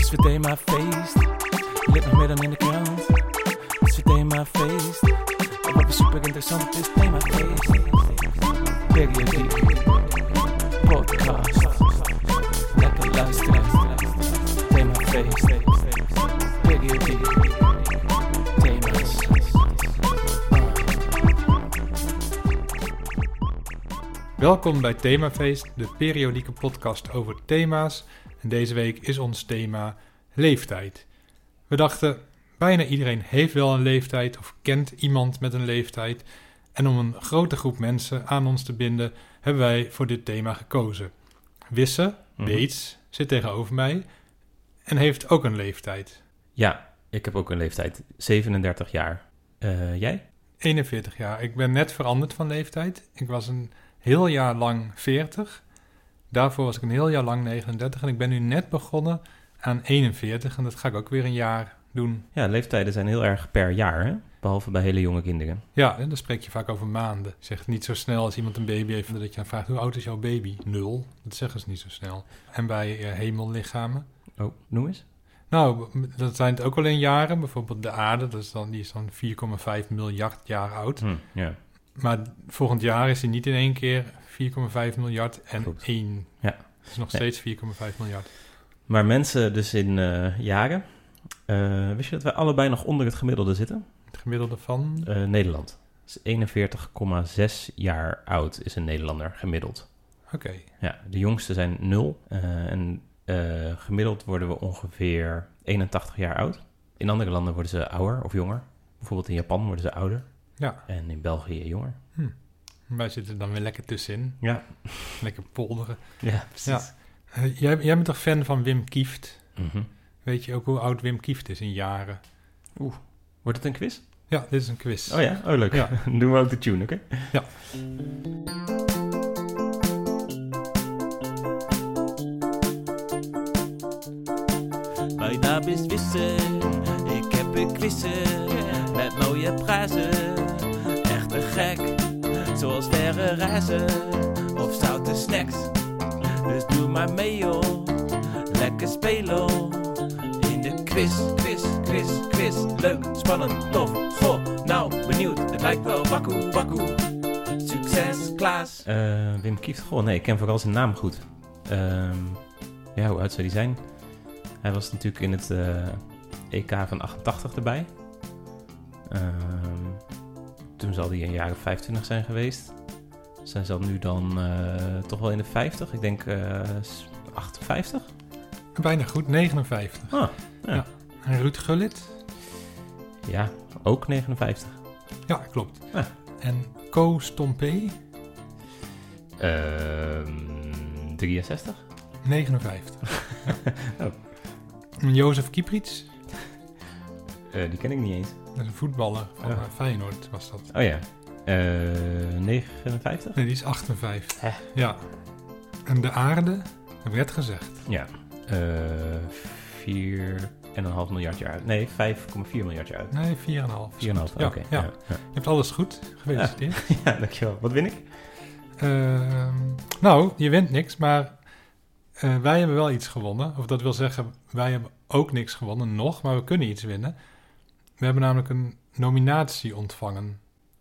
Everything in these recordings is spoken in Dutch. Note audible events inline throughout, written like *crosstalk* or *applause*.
Het is weer themafeest. Meer dan in de krant. Het is weer themafeest. En wat super interessant, het is themafeest. Periodiek. Podcast. Lekker luisteren. Themafeest. Periodiek. Thema's. Welkom bij Themafeest, de periodieke podcast over thema's. En deze week is ons thema leeftijd. We dachten, bijna iedereen heeft wel een leeftijd of kent iemand met een leeftijd. En om een grote groep mensen aan ons te binden, hebben wij voor dit thema gekozen. Wisse. Beets, zit tegenover mij en heeft ook een leeftijd. Ja, ik heb ook een leeftijd. 37 jaar. Eh, jij? 41 jaar. Ik ben net veranderd van leeftijd. Ik was een heel jaar lang 40. Daarvoor was ik een heel jaar lang 39. En ik ben nu net begonnen aan 41. En dat ga ik ook weer een jaar doen. Ja, leeftijden zijn heel erg per jaar, hè? Behalve bij hele jonge kinderen. Ja, en dan spreek je vaak over maanden. Zegt niet zo snel als iemand een baby heeft... dat je dan vraagt, hoe oud is jouw baby? Nul. Dat zeggen ze niet zo snel. En bij eh, hemellichamen... Oh, noem eens. Nou, dat zijn het ook al in jaren. Bijvoorbeeld de aarde, dat is dan, die is dan 4,5 miljard jaar oud. Hm, ja. Maar volgend jaar is hij niet in één keer 4,5 miljard en Klopt. 1. Ja. Het is nog Nee. steeds 4,5 miljard. Maar mensen dus in eh, jaren. Eh, wist je dat wij allebei nog onder het gemiddelde zitten? Het gemiddelde van... Eh, Nederland. Dus 41,6 jaar oud is een Nederlander gemiddeld. Oké, Ja, de jongste zijn 0. eh, en gemiddeld worden we ongeveer 81 jaar oud. In andere landen worden ze ouder of jonger. Bijvoorbeeld in Japan worden ze ouder. Ja. En in België jonger. Wij zitten dan weer lekker tussenin. Ja, *laughs* Lekker polderen. ja precies. Ja. Eh, jij, jij bent toch fan van Wim Kieft? Mhm. Weet je ook hoe oud Wim Kieft is in jaren? Wordt het een quiz? Ja, dit is een quiz. Oh ja? Oh leuk. Ja. *laughs* Dan doen we ook de tune, oké? Mijn naam is Wisse, ik heb een quizzen met mooie prijzen. Zoals verre reizen of zoute snacks. Dus doe maar mee joh, lekker spelen in de quiz, quiz, quiz, quiz. Leuk, spannend, tof, goh, nou benieuwd, het lijkt wel wakkoe, wakkoe. Succes, Klaas. Eh, Wim Kieft, goh, nee, ik ken vooral zijn naam goed. Ehm, ja, hoe oud zou die zijn? Hij was natuurlijk in het eh, EK van 88 erbij. Ehm, toen zal hij in jaren 25 zijn geweest. Zijn zal nu dan eh, toch wel in de 50, ik denk eh, 58. Bijna goed, 59. Ah, ja. En Ruud Gullit? Ja, ook 59. Ja, klopt. En Co Stompé? Ehm 63? 59. *laughs* Oh. Jozef Kieprits? Eh, die ken ik niet eens. Dat is een voetballer van Ja. eh, Feyenoord, was dat. Oh ja. Eh 59? Nee, die is 58. Hè? Ja. En de aarde, heb ik net gezegd. Ja. Eh 4,5 miljard jaar. Nee, 5,4 miljard jaar oud. Nee, 4,5. 4,5, Ja, oké. ja. Ja. Ja. Je hebt alles goed. Gefeliciteerd. *laughs* ja, dankjewel. Wat win ik? Ehm, nou, je wint niks, maar eh, wij hebben wel iets gewonnen. Of dat wil zeggen, wij hebben ook niks gewonnen nog, maar we kunnen iets winnen. We hebben namelijk een nominatie ontvangen.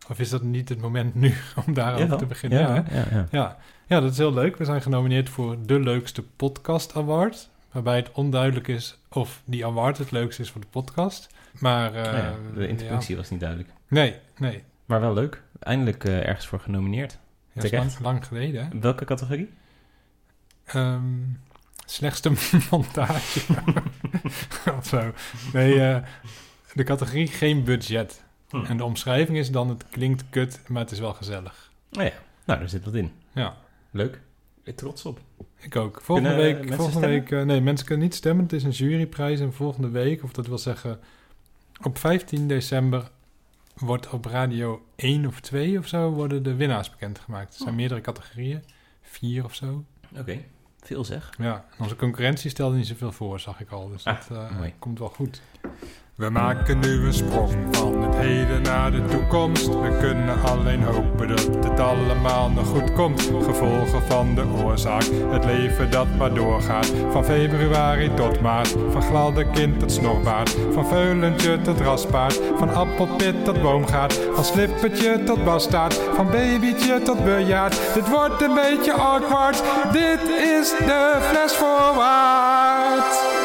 Of is dat niet het moment nu *laughs* om daarover Jawel. te beginnen? Ja, Ja, ja, ja. Ja. ja, dat is heel leuk. We zijn genomineerd voor de leukste podcast award. Waarbij het onduidelijk is of die award het leukste is voor de podcast. Maar eh, ja, de ja. introductie was niet duidelijk. Nee, nee. Maar wel leuk. Eindelijk eh, ergens voor genomineerd. Dat is lang, geleden. Hè? Welke categorie? Ehm, slechtste *laughs* montage. *laughs* of zo. Nee, eh, de categorie geen budget. Hm. En de omschrijving is dan, het klinkt kut, maar het is wel gezellig. Oh ja, nou, daar zit wat in. Ja, Leuk. Ik trots op. ik ook. Volgende Kunnen week, mensen volgende stemmen? week eh, nee, mensen kunnen niet stemmen. Het is een juryprijs en volgende week, of dat wil zeggen, op 15 december wordt op radio 1 of 2 of zo worden de winnaars bekendgemaakt. Er zijn Oh. meerdere categorieën, vier of zo. Oké, veel zeg. Ja, en onze concurrentie stelde niet zoveel voor, zag ik al. Dus Ah, dat eh, komt wel goed. We maken nu een sprong van het heden naar de toekomst. We kunnen alleen hopen dat het allemaal nog goed komt. Gevolgen van de oorzaak, het leven dat maar doorgaat. Van februari tot maart, van gladde kind tot snorbaard. Van veulentje tot raspaard, van appelpit tot boomgaard. Van slippertje tot bastaard, van babytje tot bejaard. Dit wordt een beetje awkward, dit is de fles voorwaarts.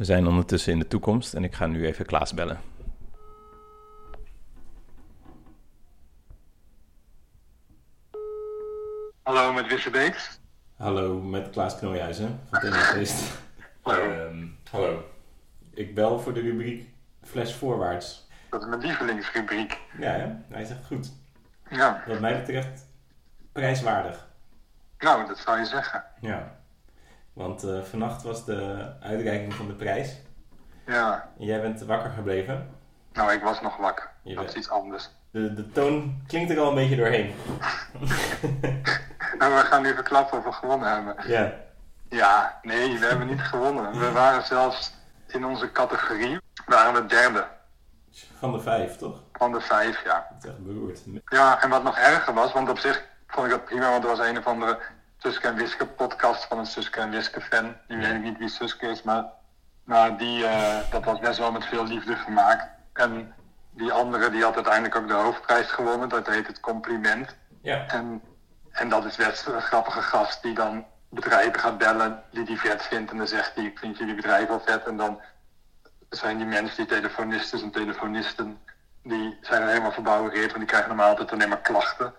We zijn ondertussen in de toekomst en ik ga nu even Klaas bellen. Hallo, met Wisse Beeks. Hallo, met Klaas Knooihuizen van *laughs* Tennisfeest. Hallo. Ehm, hallo. Ik bel voor de rubriek Fles Voorwaarts. Dat is mijn lievelingsrubriek. Ja, hè? hij echt goed. Ja, Wat mij betreft prijswaardig. nou, dat zou je zeggen. Ja. Want eh, vannacht was de uitreiking van de prijs. Ja, En jij bent wakker gebleven. nou, ik was nog wakker. Je Dat bent- is iets anders. De, de toon klinkt er al een beetje doorheen. En *laughs* we gaan nu verklappen of we gewonnen hebben. Ja. Ja, nee, we hebben niet gewonnen. We waren zelfs in onze categorie, waren we derde Van de vijf, toch? van de vijf, ja. Dat is echt beroerd. Ja, en wat nog erger was, want op zich vond ik dat prima, want er was een of andere Suske en Wiske podcast van een Suske en Wiske fan. Die weet ik niet wie Suske is, maar, maar die, eh, dat was best wel met veel liefde gemaakt. En die andere die had uiteindelijk ook de hoofdprijs gewonnen, dat heet het compliment. Ja. En, en dat is best een grappige gast die dan bedrijven gaat bellen die die vet vindt. En dan zegt hij, ik vind jullie bedrijf wel vet. En dan zijn die mensen, die telefonisten en telefonisten, die zijn er helemaal verbouwereerd. Want die krijgen normaal altijd alleen maar klachten.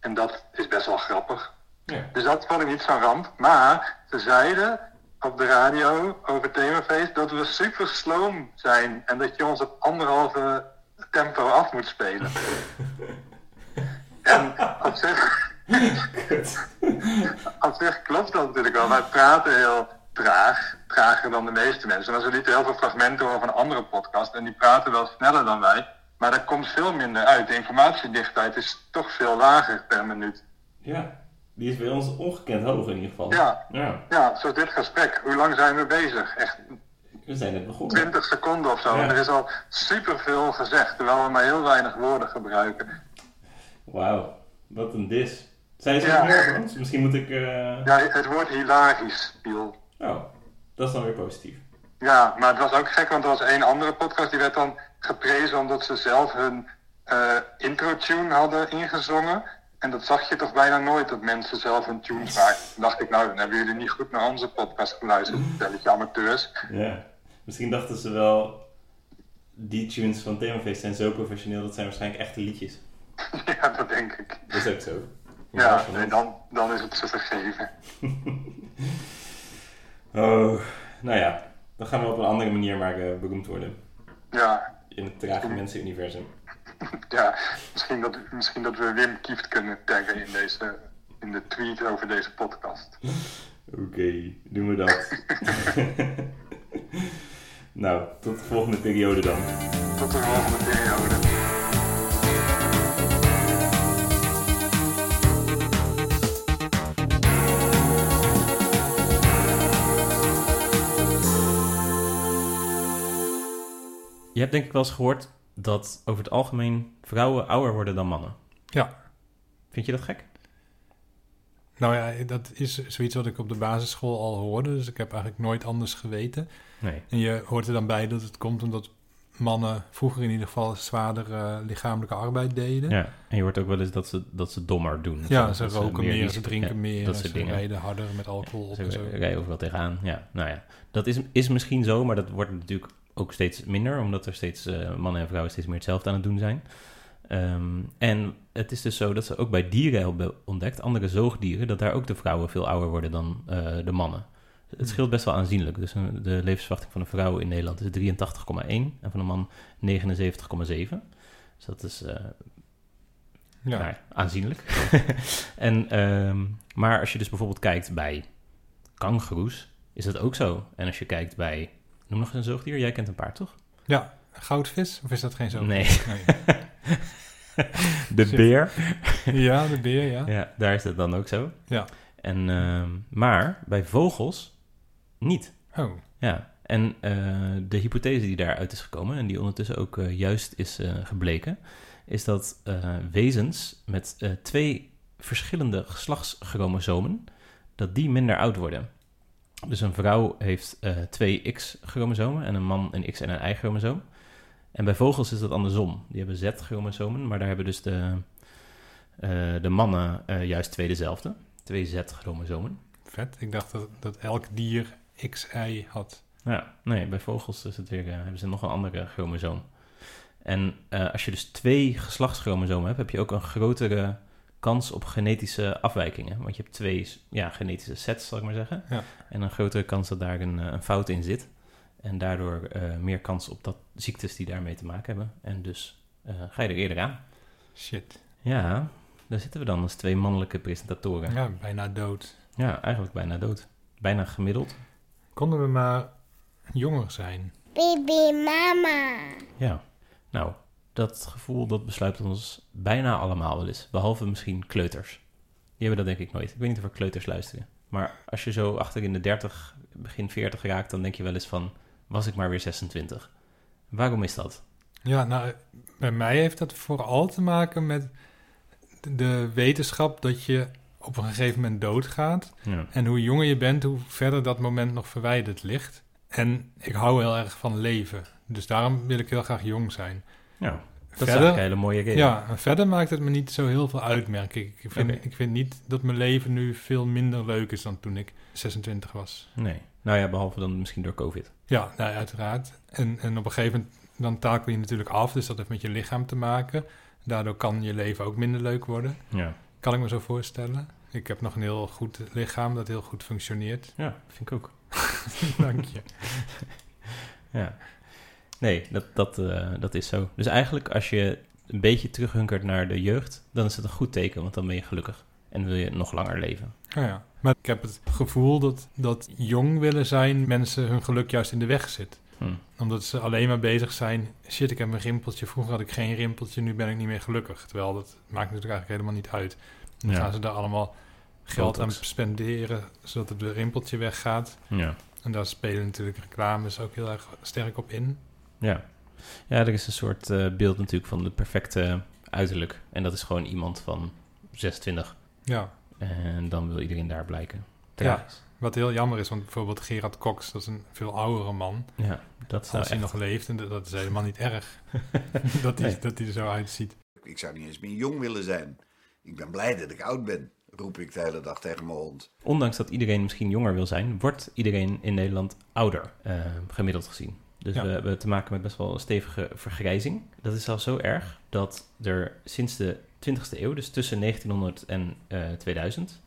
En dat is best wel grappig. Ja. Dus dat vond ik niet zo'n ramp. Maar ze zeiden op de radio over themafeest dat we super sloom zijn. En dat je ons op anderhalve tempo af moet spelen. *laughs* en op zich... Op zich klopt dat natuurlijk wel. Wij praten heel traag, trager dan de meeste mensen. Maar ze lieten heel veel fragmenten over een andere podcast en die praten wel sneller dan wij. Maar er komt veel minder uit. De informatiedichtheid is toch veel lager per minuut. Ja. Die is bij ons ongekend hoog in ieder geval. Ja. Ja. Ja, zoals dit gesprek. Hoe lang zijn we bezig? Echt We zijn net begonnen. 20 seconden of zo. Ja. En er is al superveel gezegd, terwijl we maar heel weinig woorden gebruiken. Wauw. Wat een dis. Zijn ze Ja. ons? Misschien moet ik... eh, Ja, het woord hilarisch viel. Oh, dat is dan weer positief. Ja, maar het was ook gek, want er was één andere podcast die werd dan geprezen omdat ze zelf hun eh intro-tune hadden ingezongen. En dat zag je toch bijna nooit, dat mensen zelf hun tunes maakten. Toen dacht ik, nou, dan hebben jullie niet goed naar onze podcast geluisterd. Stelletje amateurs. Ja. Misschien dachten ze wel... Die tunes van Themafeest zijn zo professioneel, dat zijn waarschijnlijk echte liedjes. *laughs* ja, dat denk ik. Dat is ook zo. Ja, Maar nee, dan, dan is het ze vergeven. *laughs* Oh, nou ja. Dan gaan we op een andere manier maar eh, beroemd worden. Ja, In het trage mensenuniversum. *laughs* ja misschien, dat, misschien dat we Wim Kieft kunnen taggen in, deze, in de tweet over deze podcast. Oké, doen we dat. *laughs* nou, tot de volgende periode dan. Tot de volgende periode. Je hebt denk ik wel eens gehoord dat over het algemeen vrouwen ouder worden dan mannen. Ja. Vind je dat gek? Nou ja, dat is zoiets wat ik op de basisschool al hoorde. Dus ik heb eigenlijk nooit anders geweten. Nee. En je hoort er dan bij dat het komt omdat mannen vroeger in ieder geval zwaarder lichamelijke arbeid deden. Ja, en je hoort ook wel eens dat ze, dat ze dommer doen. Ja, ze roken meer, ze drinken ja, meer, dat ze dingen. rijden harder met alcohol op en zo. Ze rijden overal tegenaan. Ja, nou ja. Dat is, is misschien zo, maar dat wordt natuurlijk ook steeds minder, omdat er steeds eh, mannen en vrouwen steeds meer hetzelfde aan het doen zijn. Ehm, en het is dus zo dat ze ook bij dieren hebben ontdekt, andere zoogdieren, dat daar ook de vrouwen veel ouder worden dan eh, de mannen. Het scheelt best wel aanzienlijk. Dus een- de levensverwachting van een vrouw in Nederland is 83,1 en van een man 79,7. Dus dat is eh, Ja. nou ja, aanzienlijk. *laughs* en, ehm, maar als je dus bijvoorbeeld kijkt bij kangoeroes, is dat ook zo. En als je kijkt bij, noem nog eens een zoogdier, jij kent een paar toch? ja, goudvis? Of is dat geen zo? Nee. Nee. *laughs* De beer. Ja, de beer, ja. Ja, daar is het dan ook zo. Ja. En, ehm, maar bij vogels niet. Oh, Ja, En eh, de hypothese die daaruit is gekomen, en die ondertussen ook eh, juist is eh, gebleken, is dat wezens met twee verschillende geslachtschromosomen, dat die minder oud worden. Dus een vrouw heeft eh, twee X-chromosomen en een man een X- en een Y-chromosoom. En bij vogels is dat andersom. Die hebben Z-chromosomen, maar daar hebben dus de, eh, de mannen eh, juist twee dezelfde. Twee Z-chromosomen. Vet. Ik dacht dat, dat elk dier XY had. Ja, nee, bij vogels is het weer, hebben ze nog een andere chromosoom. En als je dus twee geslachtschromosomen hebt, heb je ook een grotere kans op genetische afwijkingen. Want je hebt twee ja, genetische sets, zal ik maar zeggen. Ja. En een grotere kans dat daar een, eh, een fout in zit. En daardoor eh, meer kans op dat ziektes die daarmee te maken hebben. En dus eh, ga je er eerder aan. Shit. Ja, daar zitten we dan als twee mannelijke presentatoren. Ja, bijna dood. Ja, eigenlijk bijna dood. Bijna gemiddeld. Konden we maar jonger zijn? Baby mama. Ja, nou, dat gevoel dat besluit ons bijna allemaal wel eens. Behalve misschien kleuters. Die hebben dat denk ik nooit. Ik weet niet of er kleuters luisteren. Maar als je zo achter in de 30, begin 40 raakt, dan denk je wel eens van, was ik maar weer 26. Waarom is dat? Ja, nou, bij mij heeft dat vooral te maken met de wetenschap dat je op een gegeven moment doodgaat. Ja, En hoe jonger je bent, hoe verder dat moment nog verwijderd ligt. En ik hou heel erg van leven. Dus daarom wil ik heel graag jong zijn. Ja dat is eigenlijk een hele mooie reden. Ja, en verder maakt het me niet zo heel veel uit, merk ik. Ik vind, ik vind niet dat mijn leven nu veel minder leuk is dan toen ik 26 was. Nee, nou ja, behalve dan misschien door COVID. Ja, nou, uiteraard. En, en op een gegeven moment, dan takel je natuurlijk af. Dus dat heeft met je lichaam te maken. Daardoor kan je leven ook minder leuk worden. Ja, Kan ik me zo voorstellen. Ik heb nog een heel goed lichaam dat heel goed functioneert. ja vind ik ook. *laughs* Dank je. Ja. Nee, dat, dat, eh, dat is zo. Dus eigenlijk als je een beetje terughunkert naar de jeugd, dan is het een goed teken, want dan ben je gelukkig. En wil je nog langer leven. Oh ja. Maar ik heb het gevoel dat, dat jong willen zijn mensen hun geluk juist in de weg zit. Hm. Omdat ze alleen maar bezig zijn. Shit, ik heb een rimpeltje. Vroeger had ik geen rimpeltje, nu ben ik niet meer gelukkig. Terwijl dat maakt natuurlijk eigenlijk helemaal niet uit. Dan Ja. gaan ze daar allemaal geld aan spenderen, zodat het rimpeltje weggaat. Ja. En daar spelen natuurlijk reclames ook heel erg sterk op in. Ja. ja, er is een soort eh, beeld natuurlijk van de perfecte uiterlijk. En dat is gewoon iemand van 26. Ja, En dan wil iedereen daar blijken. Ja. Wat heel jammer is, want bijvoorbeeld Gerard Cox, dat is een veel oudere man. Ja, dat zou Als hij echt... nog leeft, en dat- is *laughs* helemaal niet erg. dat, hij, Nee. dat hij er zo uitziet. Ik zou niet eens meer jong willen zijn. Ik ben blij dat ik oud ben, roep ik de hele dag tegen mijn hond. Ondanks dat iedereen misschien jonger wil zijn, wordt iedereen in Nederland ouder, eh, gemiddeld gezien. Dus Ja. we hebben te maken met best wel een stevige vergrijzing. Dat is zelfs zo erg dat er sinds de 20e eeuw, dus tussen 1900 en eh, 2000,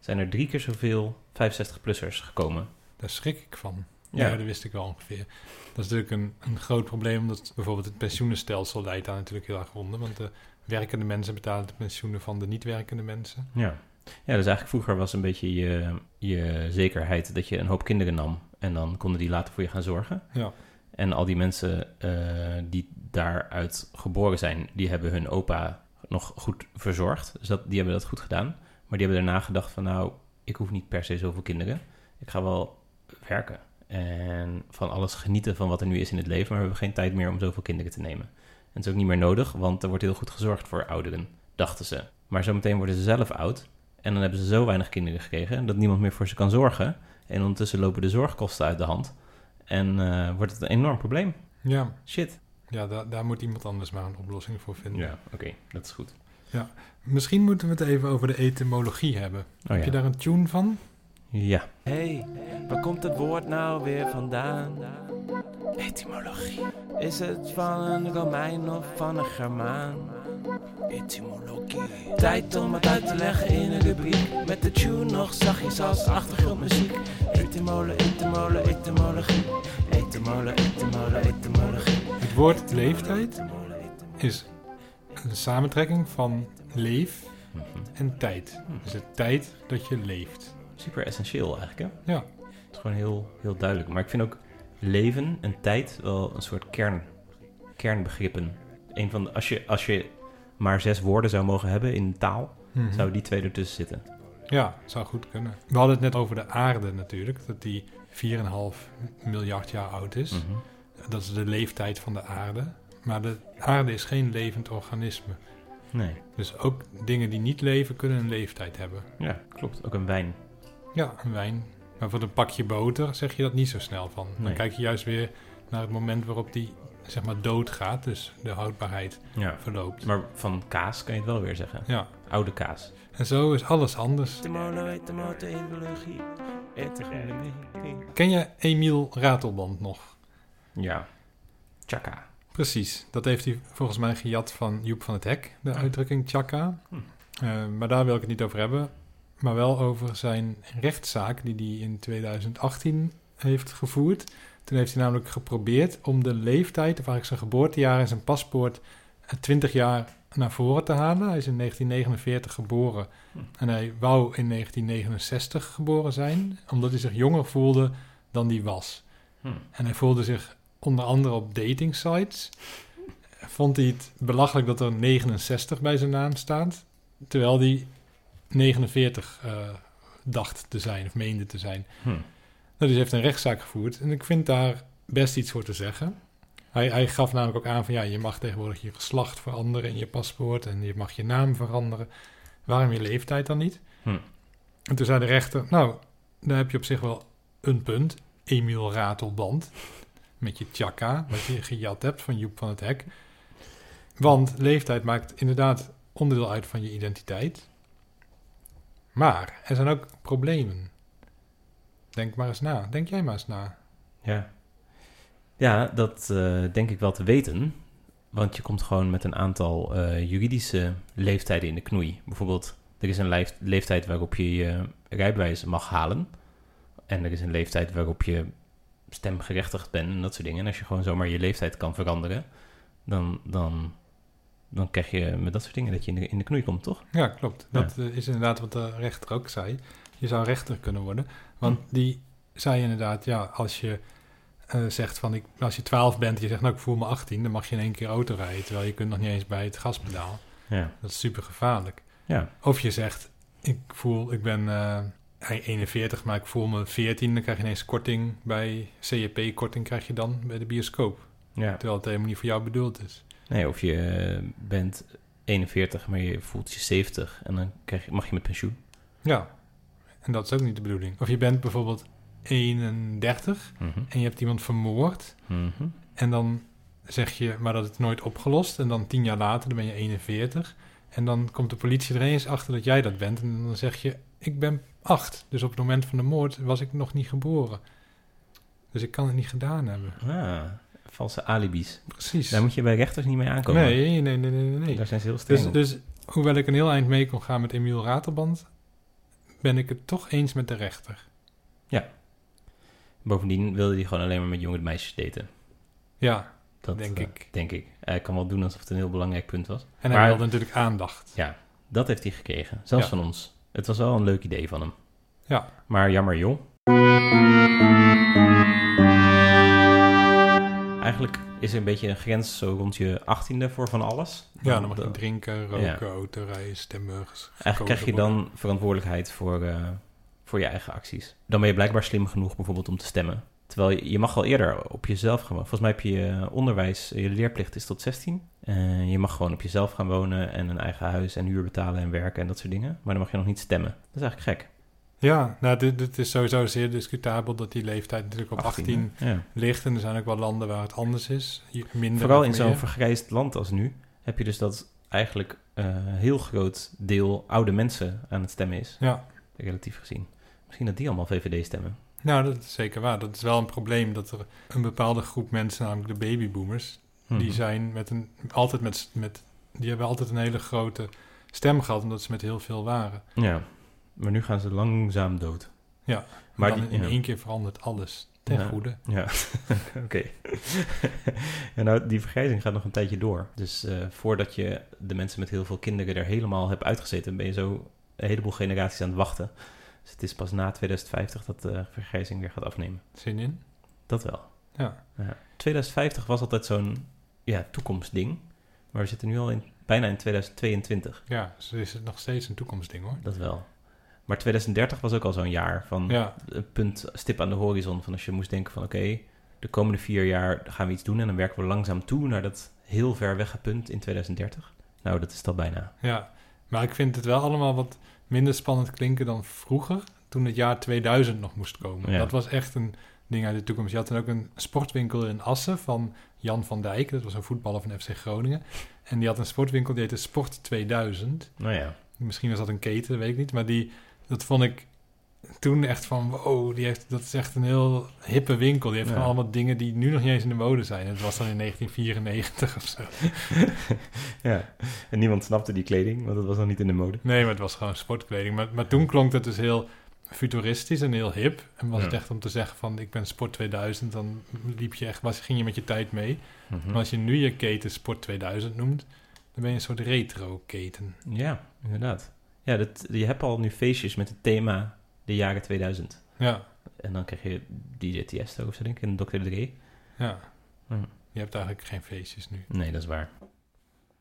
zijn er drie keer zoveel 65-plussers gekomen. Daar schrik ik van. Ja. Ja, dat wist ik wel ongeveer. Dat is natuurlijk een, een groot probleem, omdat bijvoorbeeld het pensioenenstelsel leidt daar natuurlijk heel erg onder. Want de werkende mensen betalen de pensioenen van de niet-werkende mensen. Ja. ja, dus eigenlijk vroeger was een beetje je, je zekerheid dat je een hoop kinderen nam en dan konden die later voor je gaan zorgen. Ja, En al die mensen eh, die daaruit geboren zijn, die hebben hun opa nog goed verzorgd. Dus dat, die hebben dat goed gedaan. Maar die hebben daarna gedacht van nou, ik hoef niet per se zoveel kinderen. Ik ga wel werken. En van alles genieten van wat er nu is in het leven. Maar we hebben geen tijd meer om zoveel kinderen te nemen. En het is ook niet meer nodig, want er wordt heel goed gezorgd voor ouderen, dachten ze. Maar zometeen worden ze zelf oud. En dan hebben ze zo weinig kinderen gekregen dat niemand meer voor ze kan zorgen. En ondertussen lopen de zorgkosten uit de hand. En eh, wordt het een enorm probleem. ja. Shit. ja da- daar moet iemand anders maar een oplossing voor vinden. Ja, oké, dat is goed. Misschien moeten we het even over de etymologie hebben. Oh, Heb ja. je daar een tune van? ja. Hey, waar komt het woord nou weer vandaan? Etymologie. Is het van een Romein of van een Germaan? Etymologie. Tijd om het uit te leggen in een rubriek. Met de tune nog zachtjes als achtergrondmuziek. Etymole, etymole, etymologie. Etymole, etymole, etymologie. Het woord leeftijd is een samentrekking van leef Mhm. en tijd. Dus de tijd dat je leeft. Super essentieel eigenlijk, hè? Ja, Het is gewoon heel, heel duidelijk. Maar ik vind ook leven en tijd wel een soort kern, kernbegrippen. Een van de, als, je, als je maar zes woorden zou mogen hebben in taal, Mhm. zouden die twee ertussen zitten. Ja, zou goed kunnen. We hadden het net over de aarde natuurlijk, dat die 4,5 miljard jaar oud is. Mhm. Dat is de leeftijd van de aarde. Maar de aarde is geen levend organisme. Nee, Dus ook dingen die niet leven kunnen een leeftijd hebben. ja, klopt. Ook een wijn. Ja, een wijn. Maar voor een pakje boter zeg je dat niet zo snel van. Dan Nee. kijk je juist weer naar het moment waarop die zeg maar doodgaat. Dus de houdbaarheid Ja. verloopt. Maar van kaas kan je het wel weer zeggen. Ja, Oude kaas. en zo is alles anders. Ken je Emiel Ratelband nog? Ja. Chaka. Precies, dat heeft hij volgens mij gejat van Joep van het Hek, de Ah. uitdrukking chaka. Hm. Eh, maar daar wil ik het niet over hebben. Maar wel over zijn rechtszaak die hij in 2018 heeft gevoerd. Toen heeft hij namelijk geprobeerd om de leeftijd, of eigenlijk zijn geboortejaar en zijn paspoort, eh, 20 jaar naar voren te halen. Hij is in 1949 geboren Hm. en hij wou in 1969 geboren zijn, omdat hij zich jonger voelde dan hij was. Hm. En hij voelde zich onder andere op dating sites. Vond hij het belachelijk dat er 69 bij zijn naam staat. Terwijl hij 49 eh, dacht te zijn of meende te zijn. Hm. Nou, dus hij heeft een rechtszaak gevoerd. En ik vind daar best iets voor te zeggen. Hij, hij gaf namelijk ook aan van ja, je mag tegenwoordig je geslacht veranderen in je paspoort. En je mag je naam veranderen. Waarom je leeftijd dan niet? Hm. En toen zei de rechter, nou, daar heb je op zich wel een punt. Emiel Ratelband. Met je tjaka, wat je gejat hebt van Joep van het Hek. Want leeftijd maakt inderdaad onderdeel uit van je identiteit. Maar er zijn ook problemen. Denk maar eens na. Denk jij maar eens na. Ja. Ja, dat eh, denk ik wel te weten. Want je komt gewoon met een aantal eh, juridische leeftijden in de knoei. Bijvoorbeeld, er is een leef- leeftijd waarop je je rijbewijs mag halen. En er is een leeftijd waarop je stemgerechtigd bent en dat soort dingen. En als je gewoon zomaar je leeftijd kan veranderen, dan, dan, dan krijg je met dat soort dingen dat je in de, in de knoei komt, toch? Ja, klopt. Dat eh, is inderdaad wat de rechter ook zei. Je zou rechter kunnen worden. Want die zei inderdaad, ja, als je eh, zegt van, ik, als je 12 bent en je zegt, nou, ik voel me 18, dan mag je in één keer auto rijden. Terwijl je kunt nog niet eens bij het gaspedaal. Ja. Dat is super gevaarlijk. Ja. Of je zegt, ik voel, ik ben eh, 41, maar ik voel me 14. Dan krijg je ineens korting bij CJP-korting krijg je dan bij de bioscoop. ja. Terwijl het helemaal niet voor jou bedoeld is. Nee, of je eh, bent 41, maar je voelt je 70 en dan krijg je, mag je met pensioen. Ja, en dat is ook niet de bedoeling. Of je bent bijvoorbeeld 31 Mhm. en je hebt iemand vermoord. Mhm. En dan zeg je, maar dat is nooit opgelost. En dan tien jaar later, dan ben je 41. En dan komt de politie er eens achter dat jij dat bent. En dan zeg je, ik ben acht. Dus op het moment van de moord was ik nog niet geboren. Dus ik kan het niet gedaan hebben. Ah, valse alibis. Precies. Daar moet je bij rechters niet mee aankomen. nee, nee, nee, nee, nee. Daar zijn ze heel streng Dus, dus hoewel ik een heel eind mee kon gaan met Emiel Ratelband... ben ik het toch eens met de rechter. Bovendien wilde hij gewoon alleen maar met jonge meisjes daten. Ja, Dat Denk eh, ik. Denk ik. Hij kan wel doen alsof het een heel belangrijk punt was. en hij Maar- wilde natuurlijk aandacht. Ja, dat heeft hij gekregen. Zelfs Ja. van ons. Het was wel een leuk idee van hem. Ja. Maar jammer joh. Eigenlijk is er een beetje een grens zo rond je achttiende voor van alles. Ja, dan mag je drinken, roken, Ja. autorijden, stemburgers. Eigenlijk krijg je dan verantwoordelijkheid voor, eh, voor je eigen acties. Dan ben je blijkbaar slim genoeg bijvoorbeeld om te stemmen. Terwijl je, je mag al eerder op jezelf gaan wonen. Volgens mij heb je eh, onderwijs, je leerplicht is tot 16. En je mag gewoon op jezelf gaan wonen en een eigen huis en huur betalen en werken en dat soort dingen. Maar dan mag je nog niet stemmen. Dat is eigenlijk gek. Ja, nou, dit, dit is sowieso zeer discutabel dat die leeftijd natuurlijk op 18, hè? Ja. ligt. En er zijn ook wel landen waar het anders is. Minder Vooral in zo'n vergrijsd land als nu heb je dus dat eigenlijk eh, een heel groot deel oude mensen aan het stemmen is. Ja, Relatief gezien. Misschien dat die allemaal VVD stemmen. nou, dat is zeker waar. Dat is wel een probleem dat er een bepaalde groep mensen, namelijk de babyboomers, die Mhm. zijn met een, altijd met, met, die hebben altijd een hele grote stem gehad, omdat ze met heel veel waren. Ja, maar nu gaan ze langzaam dood. Ja, maar die- in ja. één keer verandert alles ten Ja. goede. Ja, *laughs* oké. *laughs* ja, nou, die vergrijzing gaat nog een tijdje door. Dus eh, voordat je de mensen met heel veel kinderen er helemaal hebt uitgezeten, ben je zo een heleboel generaties aan het wachten. Dus het is pas na 2050 dat de vergrijzing weer gaat afnemen. Zin in? Dat wel. Ja. Ja. 2050 was altijd zo'n ja, toekomstding. Maar we zitten nu al in, bijna in 2022. Ja, dus is het nog steeds een toekomstding hoor. Dat wel. Maar 2030 was ook al zo'n jaar van Ja, een punt, stip aan de horizon. Van als je moest denken van oké, de komende vier jaar gaan we iets doen en dan werken we langzaam toe naar dat heel ver wegge punt in 2030. Nou, dat is al bijna. ja. Maar ik vind het wel allemaal wat minder spannend klinken dan vroeger, toen het jaar 2000 nog moest komen. Ja. Dat was echt een ding uit de toekomst. Je had dan ook een sportwinkel in Assen van Jan van Dijk. Dat was een voetballer van FC Groningen. En die had een sportwinkel, die heette Sport 2000. Nou ja, Misschien was dat een keten, weet ik niet. Maar die, dat vond ik toen echt van, wow, die heeft, dat is echt een heel hippe winkel. Die heeft Ja. gewoon allemaal dingen die nu nog niet eens in de mode zijn. Het was dan in 1994 of zo. *laughs* ja. En niemand snapte die kleding, want dat was nog niet in de mode. Nee, maar het was gewoon sportkleding. Maar, maar toen klonk het dus heel futuristisch en heel hip. En was Ja. het echt om te zeggen van, ik ben Sport 2000. Dan liep je echt, was, ging je met je tijd mee. Mhm. Maar als je nu je keten Sport 2000 noemt, dan ben je een soort retro keten. Ja, inderdaad. Ja, dat, je hebt al nu feestjes met het thema de jaren 2000. Ja, En dan krijg je DJ Tiesto of zo, denk ik, en Dr. Dre. ja. Hm. Je hebt eigenlijk geen feestjes nu. Nee, dat is waar.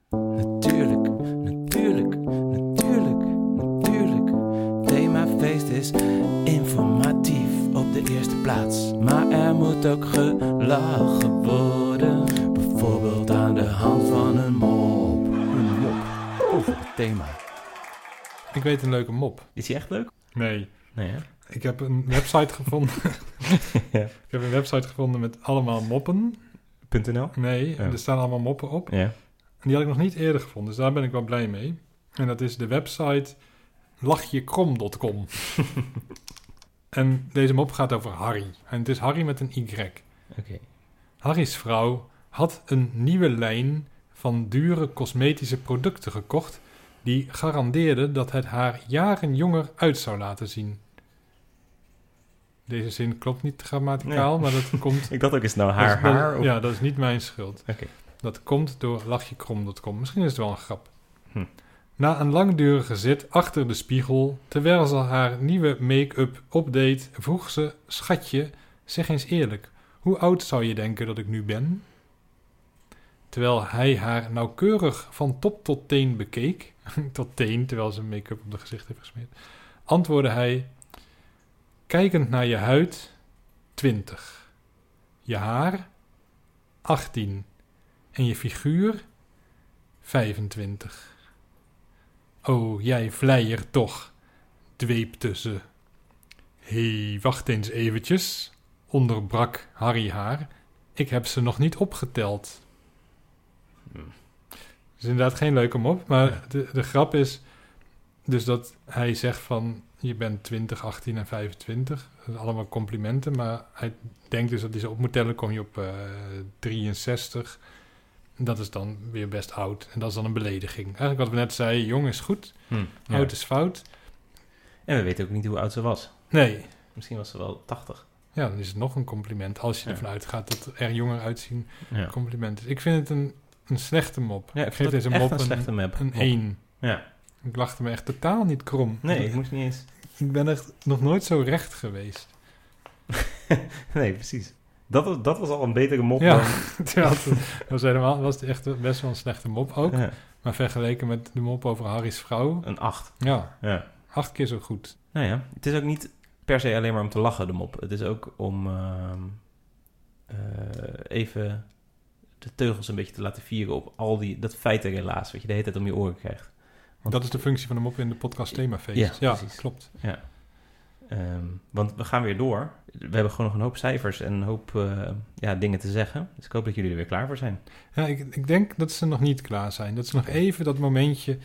Natuurlijk, natuurlijk, natuurlijk, natuurlijk. Themafeest is informatief op de eerste plaats. Maar er moet ook gelachen worden. Bijvoorbeeld aan de hand van een mop. Een mop over het thema. Ik weet een leuke mop. Is die echt leuk? Nee. Nee, hè? Ik heb een website gevonden. *laughs* Ja. Ik heb een website gevonden met allemaal moppen. .nl? Nee, Ja. er staan allemaal moppen op. Ja. En die had ik nog niet eerder gevonden, dus daar ben ik wel blij mee. En dat is de website lachjekrom.com. *laughs* en deze mop gaat over Harry. En het is Harry met een Y. Oké. Harry's vrouw had een nieuwe lijn van dure cosmetische producten gekocht... die garandeerde dat het haar jaren jonger uit zou laten zien. Deze zin klopt niet grammaticaal, Nee. maar dat *laughs* komt... Ik dacht ook, het nou haar dat- haar? Of... Ja, dat is niet mijn schuld. Oké. Dat komt door lachjekrom.com. Misschien is het wel een grap. Hm. Na een langdurige zit achter de spiegel, terwijl ze haar nieuwe make-up opdeed, vroeg ze: Schatje, zeg eens eerlijk, hoe oud zou je denken dat ik nu ben? Terwijl hij haar nauwkeurig van top tot teen bekeek, *laughs* tot teen, terwijl ze make-up op de gezicht heeft gesmeerd, antwoordde hij: Kijkend naar je huid, 20. Je haar, 18. En je figuur, 25. Oh, jij vleier toch, dweepte ze. Hé, hey, wacht eens eventjes, onderbrak Harry haar. Ik heb ze nog niet opgeteld. Hm. Is inderdaad geen leuke mop, maar de, de grap is dus dat hij zegt van je bent 20, 18 en 25. Dat zijn allemaal complimenten, maar hij denkt dus dat hij ze op moet tellen, kom je op eh 63. Dat is dan weer best oud. En dat is dan een belediging. Eigenlijk wat we net zeiden, jong is goed, Hm, ja. oud is fout. En we weten ook niet hoe oud ze was. Nee, Misschien was ze wel 80. ja, dan is het nog een compliment. Als je Ja. ervan uitgaat dat er jonger uitzien, Ja, compliment is. Ik vind het een, een slechte mop. ja ik geef deze mop een een, slechte map. een Mop. 1. Ja. Ik lachte me echt totaal niet krom. Nee, ik moest niet eens... *laughs* Ik ben echt nog nooit zo recht geweest. *laughs* nee, precies. Dat was, dat was al een betere mop Ja. dan... *laughs* Terwijl het was, helemaal, was het echt best wel een slechte mop ook. Ja, Maar vergeleken met de mop over Harry's vrouw, een 8. ja, Ja. acht keer zo goed. Nou ja, het is ook niet per se alleen maar om te lachen, de mop. Het is ook om ehm, eh, even de teugels een beetje te laten vieren op al die, dat feitenrelaas wat je de hele tijd om je oren krijgt. Want- dat is de functie van de mop in de podcast themafeest. Ja, Ja, klopt. Ja. Ehm, want we gaan weer door. We hebben gewoon nog een hoop cijfers en een hoop eh, ja, dingen te zeggen. Dus ik hoop dat jullie er weer klaar voor zijn. Ja, ik, ik denk dat ze nog niet klaar zijn. Dat is nog even dat momentje.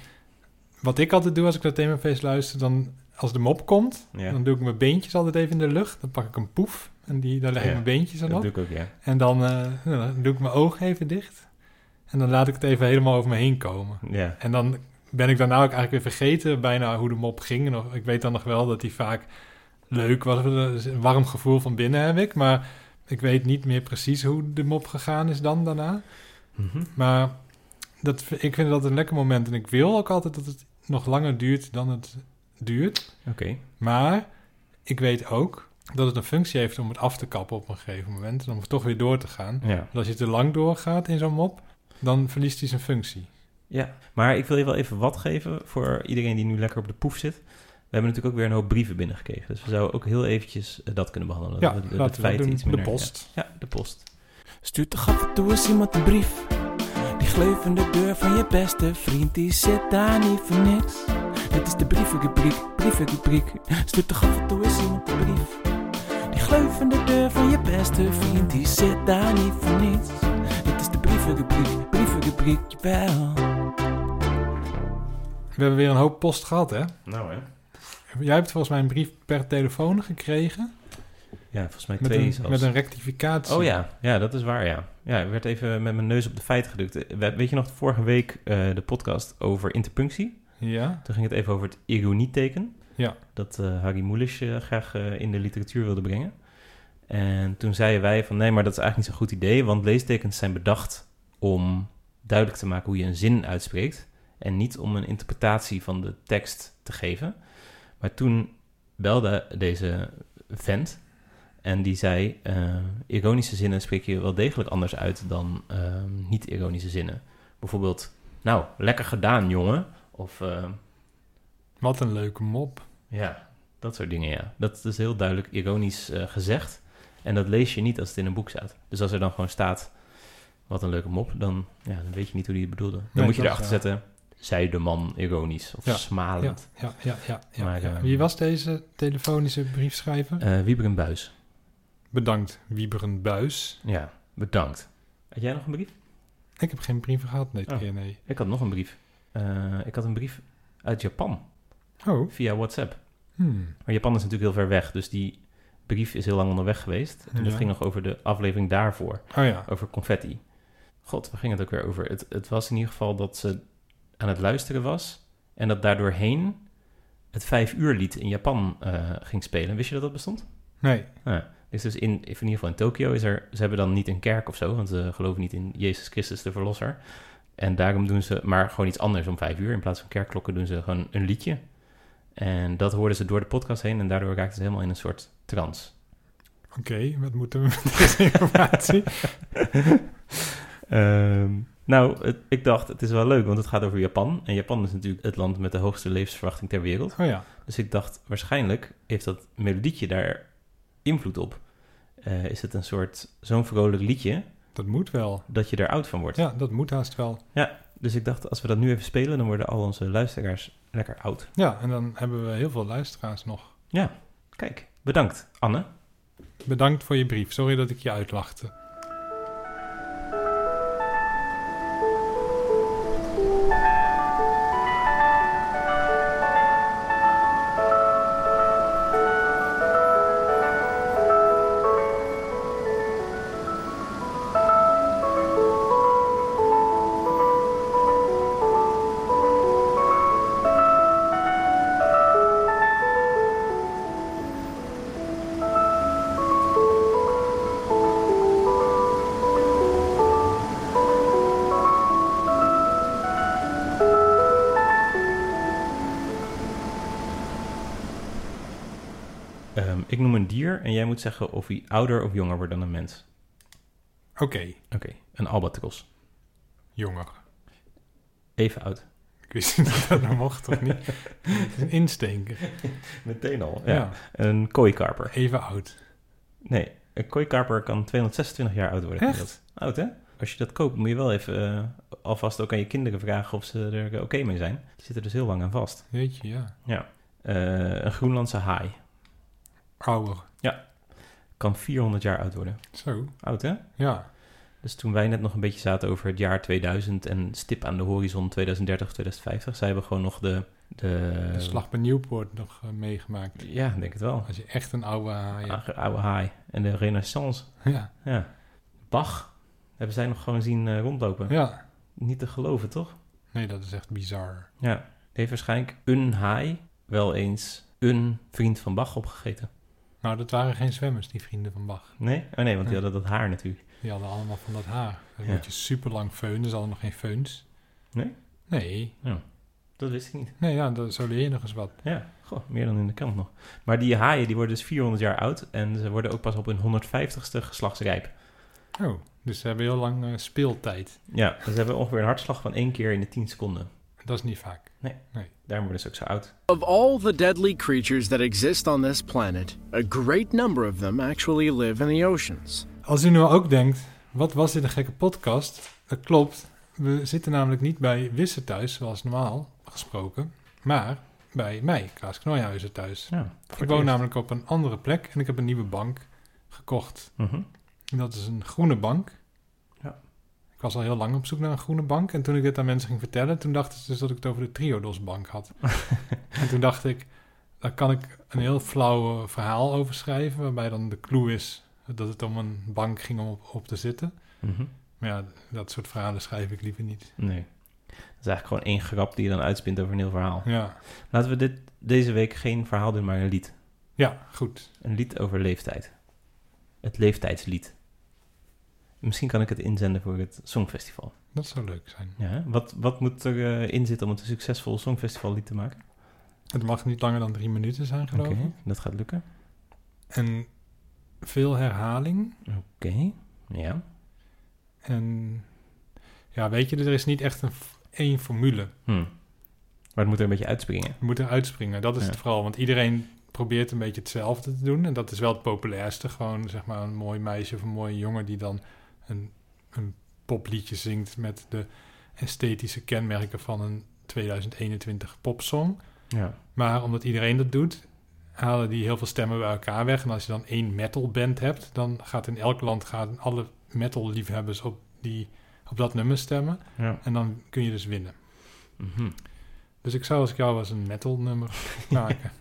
Wat ik altijd doe als ik naar themafeest luister, dan als de mop komt, Ja, dan doe ik mijn beentjes altijd even in de lucht. Dan pak ik een poef en die, daar leg ik Ja, mijn beentjes aan dat op. doe ik ook, ja. En dan, eh, nou, dan doe ik mijn ogen even dicht. En dan laat ik het even helemaal over me heen komen. Ja, En dan ben ik daarna ook eigenlijk weer vergeten bijna hoe de mop ging. En nog- ik weet dan nog wel dat die vaak leuk was. Een warm gevoel van binnen heb ik. Maar ik weet niet meer precies hoe de mop gegaan is dan daarna. Mhm. Maar dat, ik vind dat een lekker moment. En ik wil ook altijd dat het nog langer duurt dan het duurt. oké. Maar ik weet ook dat het een functie heeft om het af te kappen op een gegeven moment. En om toch weer door te gaan. Ja. Want als je te lang doorgaat in zo'n mop, dan verliest hij zijn functie. ja, maar ik wil je wel even wat geven voor iedereen die nu lekker op de poef zit. We hebben natuurlijk ook weer een hoop brieven binnengekregen. Dus we zouden ook heel eventjes eh, dat kunnen behandelen. Ja, de, de, de laten we doen. iets De minder- post. Ja, ja, de post. Stuurt toch af en toe eens iemand een brief. Die gleuvende deur van je beste vriend, die zit daar niet voor niks. Dit is de brievenrubriek, brievenrubriek. Stuurt toch af en toe eens iemand een brief. Gleuvende deur van je beste vriend, die zit daar niet voor niets. Dit is de brievenrubriek, brievenrubriek, jawel. We hebben weer een hoop post gehad, hè? Nou hè. Jij hebt volgens mij een brief per telefoon gekregen. Ja, volgens mij Met twee een, zelfs. met een rectificatie. Oh ja, ja, dat is waar, ja. Ja, ik werd even met mijn neus op de feiten gedrukt. Eh, we- Weet je nog, vorige week eh, de podcast over interpunctie? Ja, Toen ging het even over het ironieteken. Ja. Dat eh, Harry Mulisch eh, graag in de literatuur wilde brengen. En toen zeiden wij van nee, maar dat is eigenlijk niet zo'n goed idee. Want leestekens zijn bedacht om duidelijk te maken hoe je een zin uitspreekt. En niet om een interpretatie van de tekst te geven. Maar toen belde deze vent. En die zei, eh, ironische zinnen spreek je wel degelijk anders uit dan eh, niet-ironische zinnen. Bijvoorbeeld, nou, lekker gedaan, jongen. Of eh, wat een leuke mop. ja, dat soort dingen, ja. Dat is heel duidelijk ironisch eh, gezegd. En dat lees je niet als het in een boek staat. Dus als er dan gewoon staat, wat een leuke mop, dan, ja, dan weet je niet hoe die het bedoelde. Dan Nee, moet je erachter ja. zetten, zei de man ironisch of Ja, smalend. Ja, ja, ja. ja, Maar, eh, Wie was deze telefonische briefschrijver? Eh Wieberen Buis. Bedankt, Wieberen Buis. Ja, bedankt. Had jij nog een brief? Ik heb geen brieven gehad dit Oh. keer, nee. Ik had nog een brief. Eh, ik had een brief uit Japan, Oh, via WhatsApp. hmm. Maar Japan is natuurlijk heel ver weg, dus die brief is heel lang onderweg geweest. En dat Ja. ging nog over de aflevering daarvoor. oh ja. over confetti. God, waar ging het ook weer over? Het, het was in ieder geval dat ze aan het luisteren was en dat daardoorheen het vijf uur lied in Japan eh, ging spelen. Wist je dat dat bestond? Nee, Dus, dus in, in ieder geval in Tokio is er, ze hebben dan niet een kerk of zo, want ze geloven niet in Jezus Christus de Verlosser. En daarom doen ze maar gewoon iets anders om vijf uur. In plaats van kerkklokken doen ze gewoon een liedje. En dat hoorden ze door de podcast heen en daardoor raakten ze helemaal in een soort trance. oké. wat moeten we met deze *laughs* informatie? *laughs* Ehm, nou, het- ik dacht, het is wel leuk, want het gaat over Japan. En Japan is natuurlijk het land met de hoogste levensverwachting ter wereld. Oh ja, Dus ik dacht, waarschijnlijk heeft dat melodietje daar invloed op. Eh, is het een soort zo'n vrolijk liedje dat moet wel. dat je er oud van wordt. Ja, dat moet haast wel. Dus ik dacht, als we dat nu even spelen, dan worden al onze luisteraars lekker oud. Ja, en dan hebben we heel veel luisteraars nog. Ja, kijk. Bedankt, Anne. Bedankt voor je brief. Sorry dat ik je uitlachte. Ik noem een dier en jij moet zeggen of hij ouder of jonger wordt dan een mens. Oké, Oké, een albatros. jonger. Even oud. Ik wist niet dat dat nog mocht, of niet? Het is *laughs* een instinker. Meteen al. Ja. Ja. Een kooikarper. even oud. Nee, een kooikarper kan 226 jaar oud worden. Echt? Oud, hè? Als je dat koopt, moet je wel even eh, alvast ook aan je kinderen vragen of ze er eh, oké mee zijn. Die zitten er dus heel lang aan vast. Weet je, ja. Eh, een Groenlandse haai Ouder. kan 400 jaar oud worden. Zo, Oud, hè? ja. Dus toen wij net nog een beetje zaten over het jaar 2000 en stip aan de horizon 2030 of 2050, zij hebben gewoon nog de... De, De slag bij Nieuwpoort nog eh, meegemaakt. Ja, denk het wel. Als je echt een oude haai hebt. Oude, oude haai. En de renaissance. Ja, Ja. Bach hebben zij nog gewoon zien eh, rondlopen. ja. Niet te geloven, toch? Nee, dat is echt bizar. Ja. Heeft waarschijnlijk een haai wel eens een vriend van Bach opgegeten. Nou, dat waren geen zwemmers, die vrienden van Bach. Nee? Oh nee, want die Ja. hadden dat haar natuurlijk. Die hadden allemaal van dat haar. Dan Ja. moet je super lang feunen. Ze hadden nog geen feuns. Nee? Nee. Dat wist ik niet. Nee, ja, dat, zo leer je nog eens wat. Ja, goh, meer dan in de krant nog. Maar die haaien die worden dus 400 jaar oud en ze worden ook pas op hun 150ste geslachtsrijp. Oh, dus ze hebben heel lang eh, speeltijd. Ja, dus ze hebben ongeveer een hartslag van één keer in de 10 seconden. Dat is niet vaak. Dus Daarom worden ze ook zo oud. Of all the deadly creatures that exist on this planet, a great number of them actually live in the oceans. Als u nu ook denkt, wat was dit een gekke podcast? Dat klopt. We zitten namelijk niet bij Wisse thuis, zoals normaal gesproken, maar bij mij, Klaas Knooihuizen thuis. Ja, Ik woon namelijk op een andere plek en ik heb een nieuwe bank gekocht. Mhm. En dat is een groene bank. Ik was al heel lang op zoek naar een groene bank. En toen ik dit aan mensen ging vertellen, toen dachten ze dus dat ik het over de Triodos bank had. *laughs* en toen dacht ik, daar kan ik een heel flauw eh, verhaal over schrijven, waarbij dan de clue is dat het om een bank ging om op, op te zitten. Mhm. Maar ja, dat soort verhalen schrijf ik liever niet. Nee. Dat is eigenlijk gewoon één grap die je dan uitspint over een heel verhaal. Ja, Laten we dit, deze week geen verhaal doen, maar een lied. ja goed. Een lied over leeftijd. Het leeftijdslied. Misschien kan ik het inzenden voor het Songfestival. Dat zou leuk zijn. Ja, wat, wat moet er eh, in zitten om het een succesvol Songfestivallied te maken? Het mag niet langer dan drie minuten zijn, geloof Oké, ik. dat gaat lukken. En veel herhaling. Oké, ja. En ja, weet je, er is niet echt een, één formule. Hm. Maar het moet er een beetje uitspringen. Je moet eruit springen. Dat is Ja. het vooral. Want iedereen probeert een beetje hetzelfde te doen. En dat is wel het populairste. Gewoon zeg maar een mooi meisje of een mooie jongen die dan een, een popliedje zingt met de esthetische kenmerken van een 2021 popsong. Ja. Maar omdat iedereen dat doet, halen die heel veel stemmen bij elkaar weg. En als je dan één metal band hebt, dan gaat in elk land gaan alle metal liefhebbers op, die, op dat nummer stemmen. ja. En dan kun je dus winnen. Mhm. Dus ik zou als ik jou was een metal nummer *laughs* maken.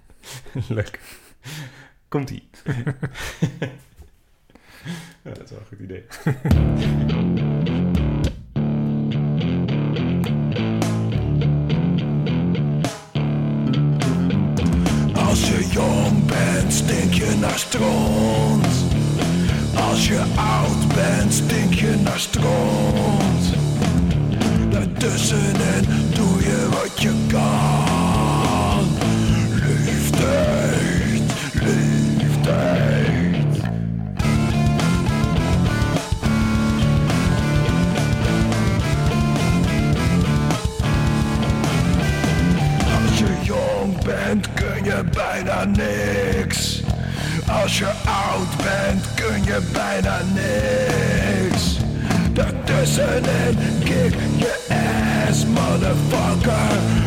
Leuk. Komt-ie. *laughs* *laughs* dat is wel een goed idee. Als je jong bent, stink je naar stront. Als je oud bent, stink je naar stront. Daartussenin doe je wat je kan. Leeftijd, bijna niks. Als je oud bent kun je bijna niks. Daartussenin kick je ass, motherfucker.